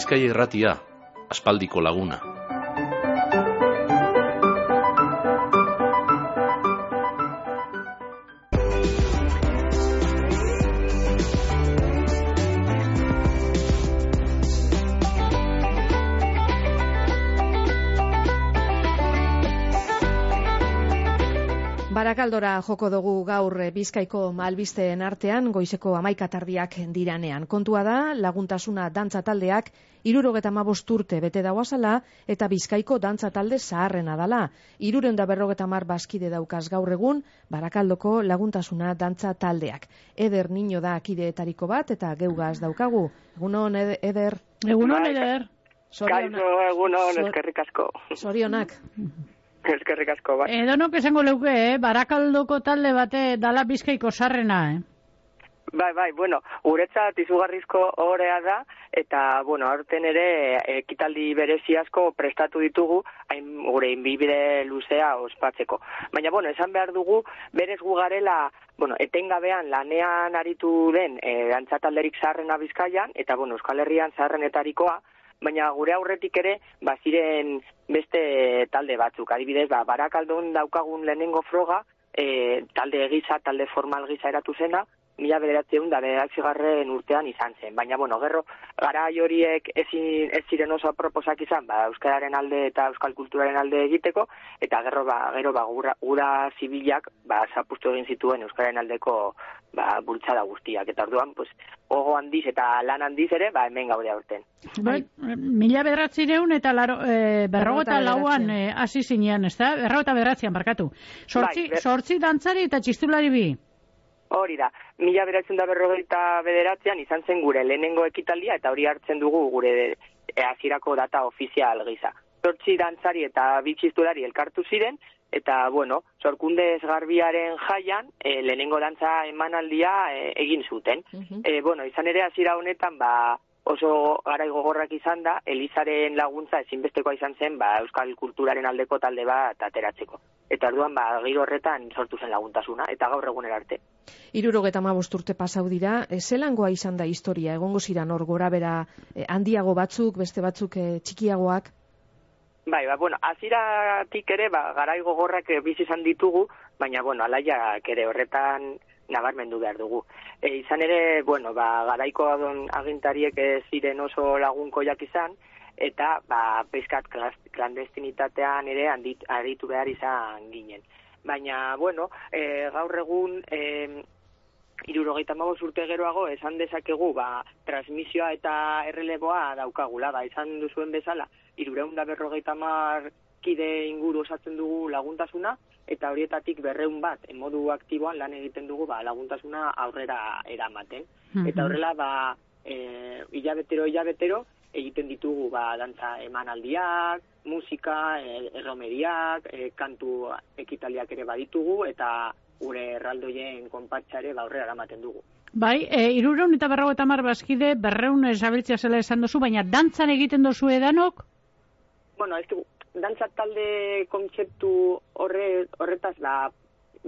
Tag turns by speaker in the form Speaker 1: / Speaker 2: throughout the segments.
Speaker 1: Bizkaia irratia, aspaldiko laguna.
Speaker 2: Barakaldora joko dugu gaur eh, Bizkaiko malbisteen artean goizeko amaika tardiak diranean. Kontua da, laguntasuna dantza taldeak irurogeta urte bete dagoazala eta Bizkaiko dantza talde zaharrena dala. Iruren da berrogeta mar baskide daukaz gaur egun, Barakaldoko laguntasuna dantza taldeak. Eder niño da akideetariko bat eta geugaz daukagu. Egunon, Eder?
Speaker 3: Egunon, Eder?
Speaker 4: Kaixo, egunon, eskerrik asko.
Speaker 2: Sorionak.
Speaker 4: Eskerrik asko, bai.
Speaker 3: Edo no esango leuke, eh? barakaldoko talde bate dala bizkaiko sarrena, eh?
Speaker 4: Bai, bai, bueno, guretzat izugarrizko orea da, eta, bueno, aurten ere ekitaldi berezi asko prestatu ditugu, hain gure inbibide luzea ospatzeko. Baina, bueno, esan behar dugu, berez gu garela, bueno, etengabean lanean aritu den e, antzatalderik zaharrena bizkaian, eta, bueno, Euskal Herrian zaharrenetarikoa, baina gure aurretik ere baziren beste talde batzuk. Adibidez, ba, barakaldun daukagun lehenengo froga, e, talde egisa, talde formal gisa eratu zena, mila bederatzeun da bederatzigarren urtean izan zen. Baina, bueno, gerro, gara horiek ezin, ez ziren oso proposak izan, ba, Euskararen alde eta Euskal Kulturaren alde egiteko, eta gerro, ba, gero, ba, gura, gura zibilak, ba, zapustu egin zituen Euskararen aldeko, ba, bultzada guztiak. Eta orduan, pues, ogo handiz eta lan handiz ere, ba, hemen gaude aurten.
Speaker 3: Bai, mila bederatzireun eta laro, e, berrogota lauan eh, hasi e, zinean, ez da? Berrogota bederatzean, barkatu. Sortzi, bai, ber... sortzi dantzari eta txistulari bi.
Speaker 4: Hori da, mila beratzen da berrogeita bederatzean izan zen gure lehenengo ekitaldia eta hori hartzen dugu gure hasierako data ofizial gisa. Zortzi dantzari eta bitxistulari elkartu ziren, eta, bueno, sorkunde esgarbiaren jaian, e, lehenengo dantza emanaldia e, egin zuten. Uh bueno, izan ere hasiera honetan, ba, oso garai gogorrak izan da, Elizaren laguntza ezinbestekoa izan zen, ba, Euskal Kulturaren aldeko talde bat ateratzeko. Eta orduan ba, giro horretan sortu zen laguntasuna, eta gaur eguner arte.
Speaker 2: Irurogeta ma urte pasau dira, e, zelangoa izan da historia, egongo ziren hor gora bera e, handiago batzuk, beste batzuk e, txikiagoak?
Speaker 4: Bai, ba, bueno, aziratik ere, ba, garai gogorrak e, bizi izan ditugu, baina, bueno, alaiak ere horretan nabarmendu behar dugu. E, izan ere, bueno, ba, garaiko agintariek ziren oso lagunkoiak izan, eta ba, peskat klandestinitatean ere handit, aritu behar izan ginen. Baina, bueno, e, gaur egun e, irurogeita magos urte geroago esan dezakegu ba, transmisioa eta erreleboa daukagula, ba, esan duzuen bezala, irureunda berrogeita mar kide inguru osatzen dugu laguntasuna, eta horietatik berreun bat, en modu aktiboan lan egiten dugu ba, laguntasuna aurrera eramaten. Eta horrela, ba, e, hilabetero, hilabetero, egiten ditugu ba, dantza emanaldiak, musika, e, erromeriak, e, kantu ekitaliak ere baditugu, eta gure erraldoien konpatxare ba, aurrera eramaten dugu.
Speaker 3: Bai, e, irureun eta berrago eta mar bazkide, berreun esabiltzia zela esan dozu, baina dantzan egiten dozu edanok?
Speaker 4: Bueno, ez du, dantza talde kontzeptu horre, horretaz da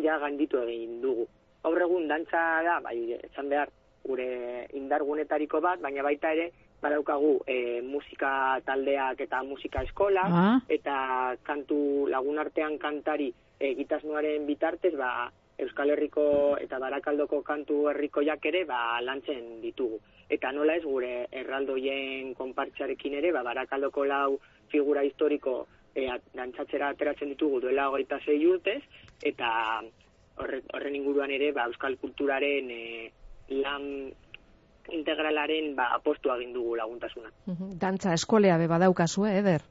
Speaker 4: ja ganditu egin dugu. Gaur egun dantza da, bai, esan behar, gure indargunetariko bat, baina baita ere, badaukagu e, musika taldeak eta musika eskola, ah. eta kantu lagunartean kantari egitasmoaren bitartez, ba, Euskal Herriko eta Barakaldoko kantu herrikoiak ere ba, lantzen ditugu. Eta nola ez gure erraldoien konpartxarekin ere, ba, Barakaldoko lau figura historiko e, dantzatzera ateratzen ditugu duela hogeita zei urtez, eta horren inguruan ere ba, Euskal Kulturaren e, lan integralaren ba, apostu egin dugu laguntasuna.
Speaker 2: Dantza eskolea be badaukazu, eh, eder?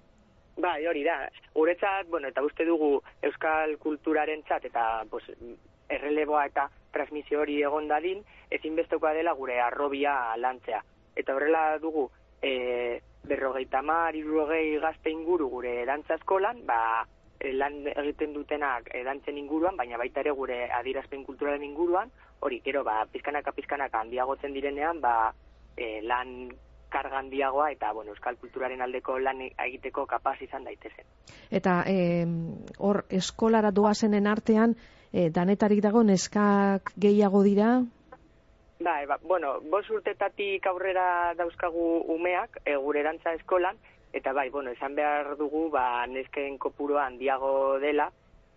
Speaker 4: Bai, hori da. Guretzat, bueno, eta uste dugu euskal kulturaren txat, eta pues, erreleboa eta transmisio hori egon dadin, ezinbestekoa dela gure arrobia lantzea. Eta horrela dugu, e, berrogeita mar, irurogei gazte inguru gure dantza eskolan, ba, e, lan egiten dutenak e, dantzen inguruan, baina baita ere gure adirazpen kulturalen inguruan, hori, gero, ba, pizkanaka pizkanaka handiagotzen direnean, ba, e, lan karga handiagoa eta, bueno, euskal kulturaren aldeko lan egiteko kapaz izan daitezen.
Speaker 2: Eta, hor, e, eskolara doazenen artean, e, danetarik dago, neskak gehiago dira?
Speaker 4: Ba, ba, bueno, bos urtetatik aurrera dauzkagu umeak, e, gure erantza eskolan, eta bai, bueno, esan behar dugu, ba, nesken kopurua handiago dela,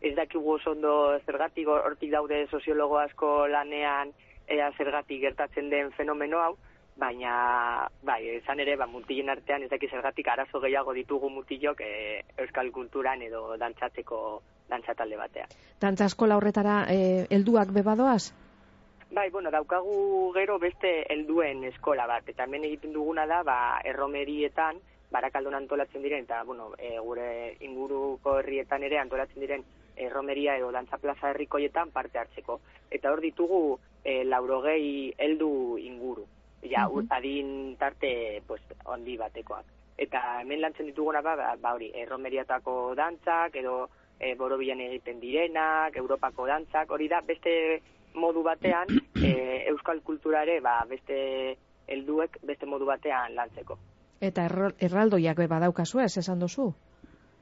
Speaker 4: ez dakigu oso ondo zergatik hortik daude soziologo asko lanean ea zergatik gertatzen den fenomeno hau, baina, bai, esan ere, ba, mutilen artean ez dakiz zergatik arazo gehiago ditugu mutilok e, euskal kulturan edo dantzatzeko dantzatalde batean.
Speaker 2: Dantza eskola horretara e, helduak bebadoaz?
Speaker 4: Bai, bueno, daukagu gero beste helduen eskola bat, eta hemen egiten duguna da, ba, erromerietan, barakaldon antolatzen diren, eta, bueno, e, gure inguruko herrietan ere antolatzen diren erromeria edo dantza plaza herrikoietan parte hartzeko. Eta hor ditugu e, laurogei heldu inguru, ja, uh adin tarte, pues, ondi batekoak. Eta hemen lantzen dituguna ba, ba, ba hori, erromeriatako dantzak, edo e, borobilan egiten direnak, Europako dantzak, hori da, beste modu batean e, euskal kulturare ba, beste helduek beste modu batean lantzeko.
Speaker 2: Eta erraldoiak badaukazu ez esan duzu?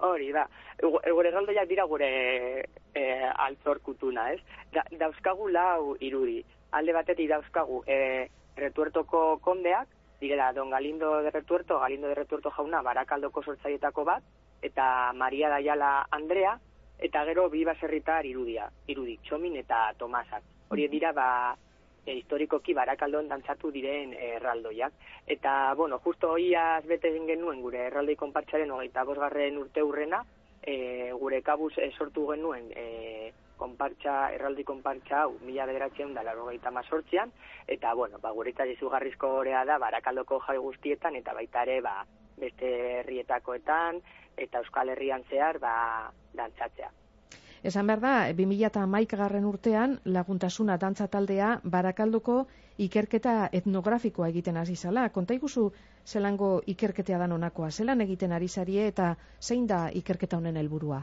Speaker 4: Hori da. Gure erraldoiak dira gure e, altzorkutuna, ez? Da, dauzkagu lau irudi. Alde batetik dauzkagu e, retuertoko kondeak, direla Don Galindo de Retuerto, Galindo de Retuerto jauna, barakaldoko sortzaietako bat, eta Maria Daiala Andrea, eta gero bi baserritar irudia, irudi, txomin eta tomasak hori dira ba e, historikoki barakaldon dantzatu diren erraldoiak. Eta, bueno, justo hoiaz bete genuen gure erraldoi konpartxaren hogeita bosgarren urte hurrena, e, gure kabuz e, sortu genuen e, konpartxa, erraldi konpartxa hau, mila bederatzen da laro mazortzian, eta, bueno, ba, gure eta garrizko horea da, barakaldoko jai guztietan, eta baita ere, ba, beste herrietakoetan, eta Euskal Herrian zehar, ba, dantzatzea.
Speaker 2: Esan behar da, 2000 garren urtean laguntasuna dantza taldea barakalduko ikerketa etnografikoa egiten hasi zala. Konta iguzu zelango ikerketea da onakoa, zelan egiten ari zarie eta zein da ikerketa honen helburua?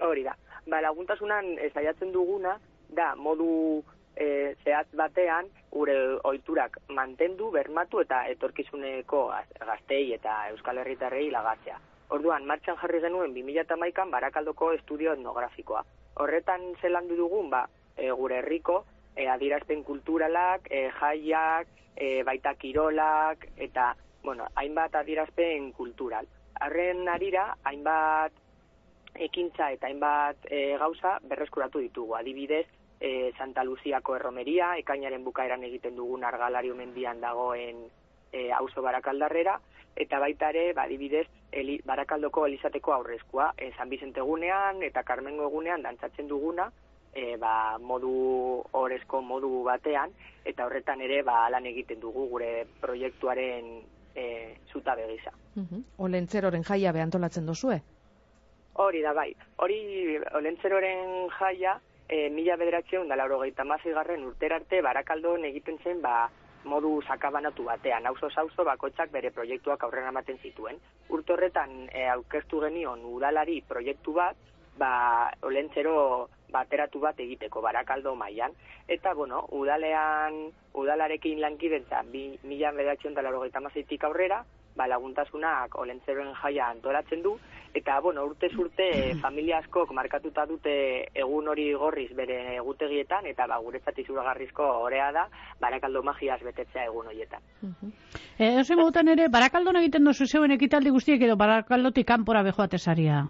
Speaker 4: Hori da, ba, laguntasunan ezaiatzen duguna da modu e, zehatz batean gure ohiturak mantendu, bermatu eta etorkizuneko gaztei eta euskal herritarrei lagatzea. Orduan, martxan jarri genuen 2008an barakaldoko estudio etnografikoa. Horretan zelandu dugun, ba, e, gure herriko, e, adirazpen kulturalak, e, jaiak, e, baita kirolak, eta, bueno, hainbat adirazpen kultural. Arren arira, hainbat ekintza eta hainbat e, gauza berreskuratu ditugu. Adibidez, e, Santa Luziako erromeria, ekainaren bukaeran egiten dugun argalario mendian dagoen e, auzo barakaldarrera, eta baita ere, badibidez, eli, barakaldoko elizateko aurrezkoa, e, San Bizente egunean eta Carmengo egunean dantzatzen duguna, e, ba, modu orezko modu batean, eta horretan ere ba, alan egiten dugu gure proiektuaren e, zuta begisa.
Speaker 2: Uh Olentzeroren jaia behantolatzen duzue?
Speaker 4: Hori da, bai. Hori, olentzeroren jaia, e, mila bederatzeun da lauro garren urterarte barakaldon egiten zen, ba, modu sakabanatu batean, auzo sauzo bakoitzak bere proiektuak aurrera ematen zituen. Urte horretan e, aurkeztu genion udalari proiektu bat, ba, olentzero bateratu bat egiteko barakaldo mailan eta bueno, udalean udalarekin lankidetza bi, mila bedatzen dela aurrera, ba, laguntasunak olentzeroen jaia antolatzen du, eta, bueno, urte zurte familia askok markatuta dute egun hori gorriz bere egutegietan, eta ba, guretzat izuragarrizko orea da, barakaldo magiaz betetzea egun horietan. Uh
Speaker 3: -huh. e, ere, barakaldon egiten dozu zeuen ekitaldi guztiek edo barakaldotik kanpora bejoatesaria?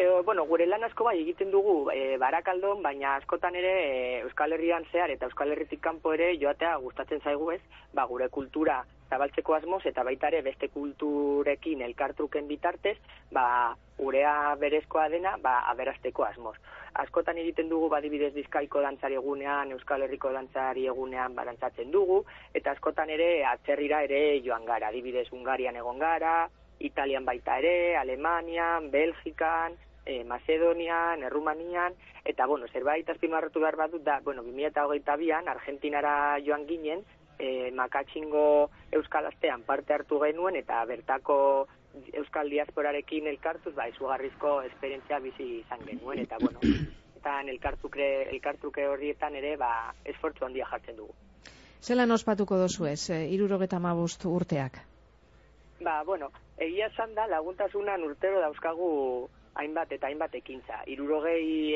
Speaker 4: E, bueno, gure lan asko bai egiten dugu e, barakaldon, baina askotan ere e, Euskal Herrian zehar eta Euskal Herritik kanpo ere joatea gustatzen zaigu ez, ba, gure kultura zabaltzeko asmoz eta baita ere beste kulturekin elkartruken bitartez, ba, urea berezkoa dena, ba, aberasteko asmoz. Askotan egiten dugu badibidez bizkaiko dantzari egunean, Euskal Herriko dantzari egunean badantzatzen dugu, eta askotan ere atzerrira ere joan gara, adibidez Ungarian egon gara, Italian baita ere, Alemanian, Belgikan, e, Macedonian, Errumanian, eta, bueno, zerbait azpimarratu behar bat dut da, bueno, 2008an, Argentinara joan ginen, e, makatxingo euskal astean parte hartu genuen eta bertako euskal diasporarekin elkartuz ba izugarrizko esperientzia bizi izan genuen eta bueno eta elkartuke elkartuke horrietan ere ba esfortzu handia jartzen dugu.
Speaker 2: Zelan ospatuko dozu ez, 75 e, urteak?
Speaker 4: Ba, bueno, egia esan da laguntasunan urtero dauzkagu hainbat eta hainbat ekintza. 60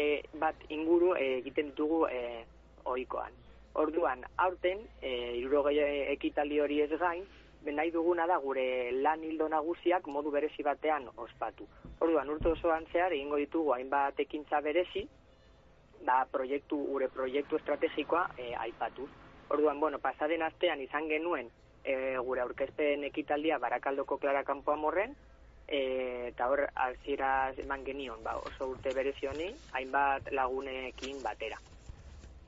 Speaker 4: e, bat inguru e, egiten ditugu e, ohikoan Orduan, aurten, e, irurogei ekitaldi hori ez gain, nahi duguna da gure lan hildo nagusiak modu berezi batean ospatu. Orduan, urte osoan zehar, egingo ditugu hainbat ekintza berezi, ba, proiektu, gure proiektu estrategikoa e, aipatu. Orduan, bueno, pasaden astean izan genuen e, gure aurkezpen ekitaldia Barakaldoko Klara Kampoa morren, e, eta hor, alzira eman genion, ba, oso urte berezi honi, hainbat lagunekin batera.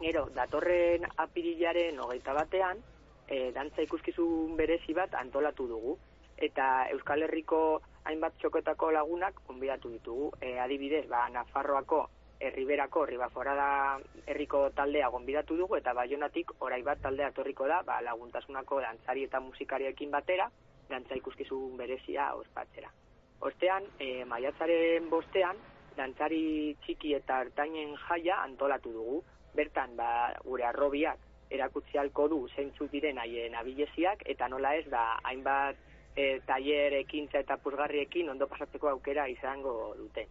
Speaker 4: Gero, datorren apirilaren hogeita batean, e, dantza ikuskizun berezi bat antolatu dugu. Eta Euskal Herriko hainbat txokotako lagunak konbidatu ditugu. E, adibidez, ba, Nafarroako herriberako ribaforada herriko taldea gonbidatu dugu eta baionatik orai bat taldea etorriko da ba, laguntasunako dantzari eta musikariekin batera dantza ikuskizun berezia ospatzera. Ostean, e, maiatzaren bostean, dantzari txiki eta hartainen jaia antolatu dugu. Bertan, ba, gure arrobiak erakutsi halko du zeintzu diren haien abileziak eta nola ez da hainbat e, tailer ekintza eta puzgarriekin ondo pasatzeko aukera izango dute.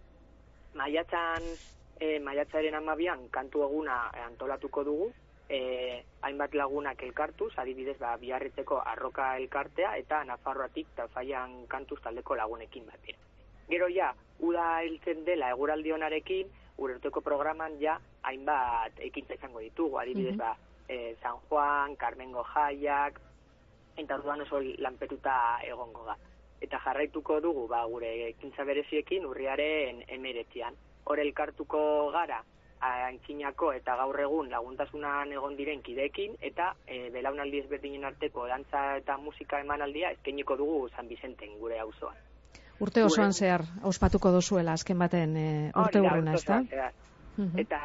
Speaker 4: Maiatzan, e, maiatzaren amabian kantu eguna antolatuko dugu, e, hainbat lagunak elkartuz, adibidez ba, biarritzeko arroka elkartea eta Nafarroatik eta faian kantuz taldeko lagunekin bat Gero ja, uda hiltzen dela eguraldionarekin, urerteko programan ja hainbat ekintza izango ditugu, adibidez ba, e, San Juan, Carmengo Jaiak, eta orduan oso lanpetuta egongo da. Eta jarraituko dugu, ba, gure ekintza bereziekin urriaren emeretzian. Hor elkartuko gara, antxinako eta gaur egun laguntasunan egon diren kidekin, eta e, belaunaldi ezberdinen arteko dantza eta musika emanaldia ezkeniko dugu San Vicenten gure auzoan.
Speaker 2: Urte osoan zehar, ospatuko dozuela azken baten e, urte urrena, ez da?
Speaker 4: Eta,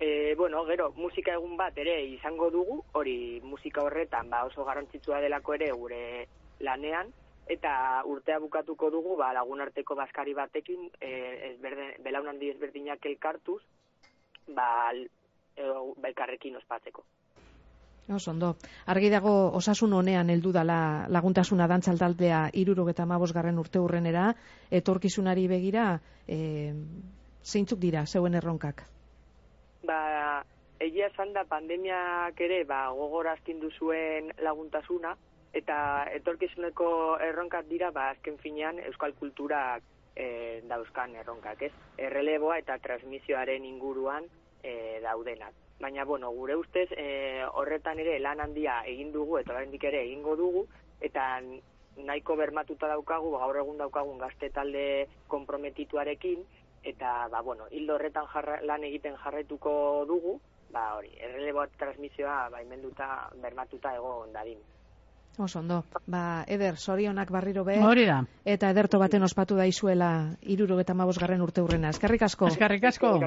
Speaker 4: e, bueno, gero, musika egun bat ere izango dugu, hori musika horretan ba, oso garrantzitsua delako ere gure lanean, eta urtea bukatuko dugu ba, lagun arteko baskari batekin, e, ezberde, belaunandi ezberdinak elkartuz, ba, e, belkarrekin ospatzeko.
Speaker 2: Oso, ondo. Argi dago osasun honean heldu dala laguntasuna dantzaldaldea irurogeta mabosgarren urte hurrenera, etorkizunari begira, e, zeintzuk dira zeuen erronkak?
Speaker 4: Ba, egia esan da pandemiak ere ba, gogorazkin duzuen laguntasuna, eta etorkizuneko erronkak dira ba, azken finean euskal kulturak e, dauzkan erronkak, ez? Erreleboa eta transmisioaren inguruan e, daudenak. Baina, bueno, gure ustez, e, horretan ere lan handia egin dugu, eta oraindik ere egingo dugu, eta nahiko bermatuta daukagu, gaur egun daukagun gazte talde komprometituarekin, eta ba bueno, hildo horretan lan egiten jarraituko dugu, ba hori, errelebo transmisioa baimenduta bermatuta egon dadin.
Speaker 2: Oso ondo. Ba, Eder, sorionak barriro be.
Speaker 3: Hori da.
Speaker 2: Eta ederto baten ospatu da izuela iruro eta garren urte hurrena. Eskerrik asko.
Speaker 3: Eskerrik asko.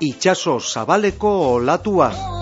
Speaker 5: Itxaso zabaleko olatua.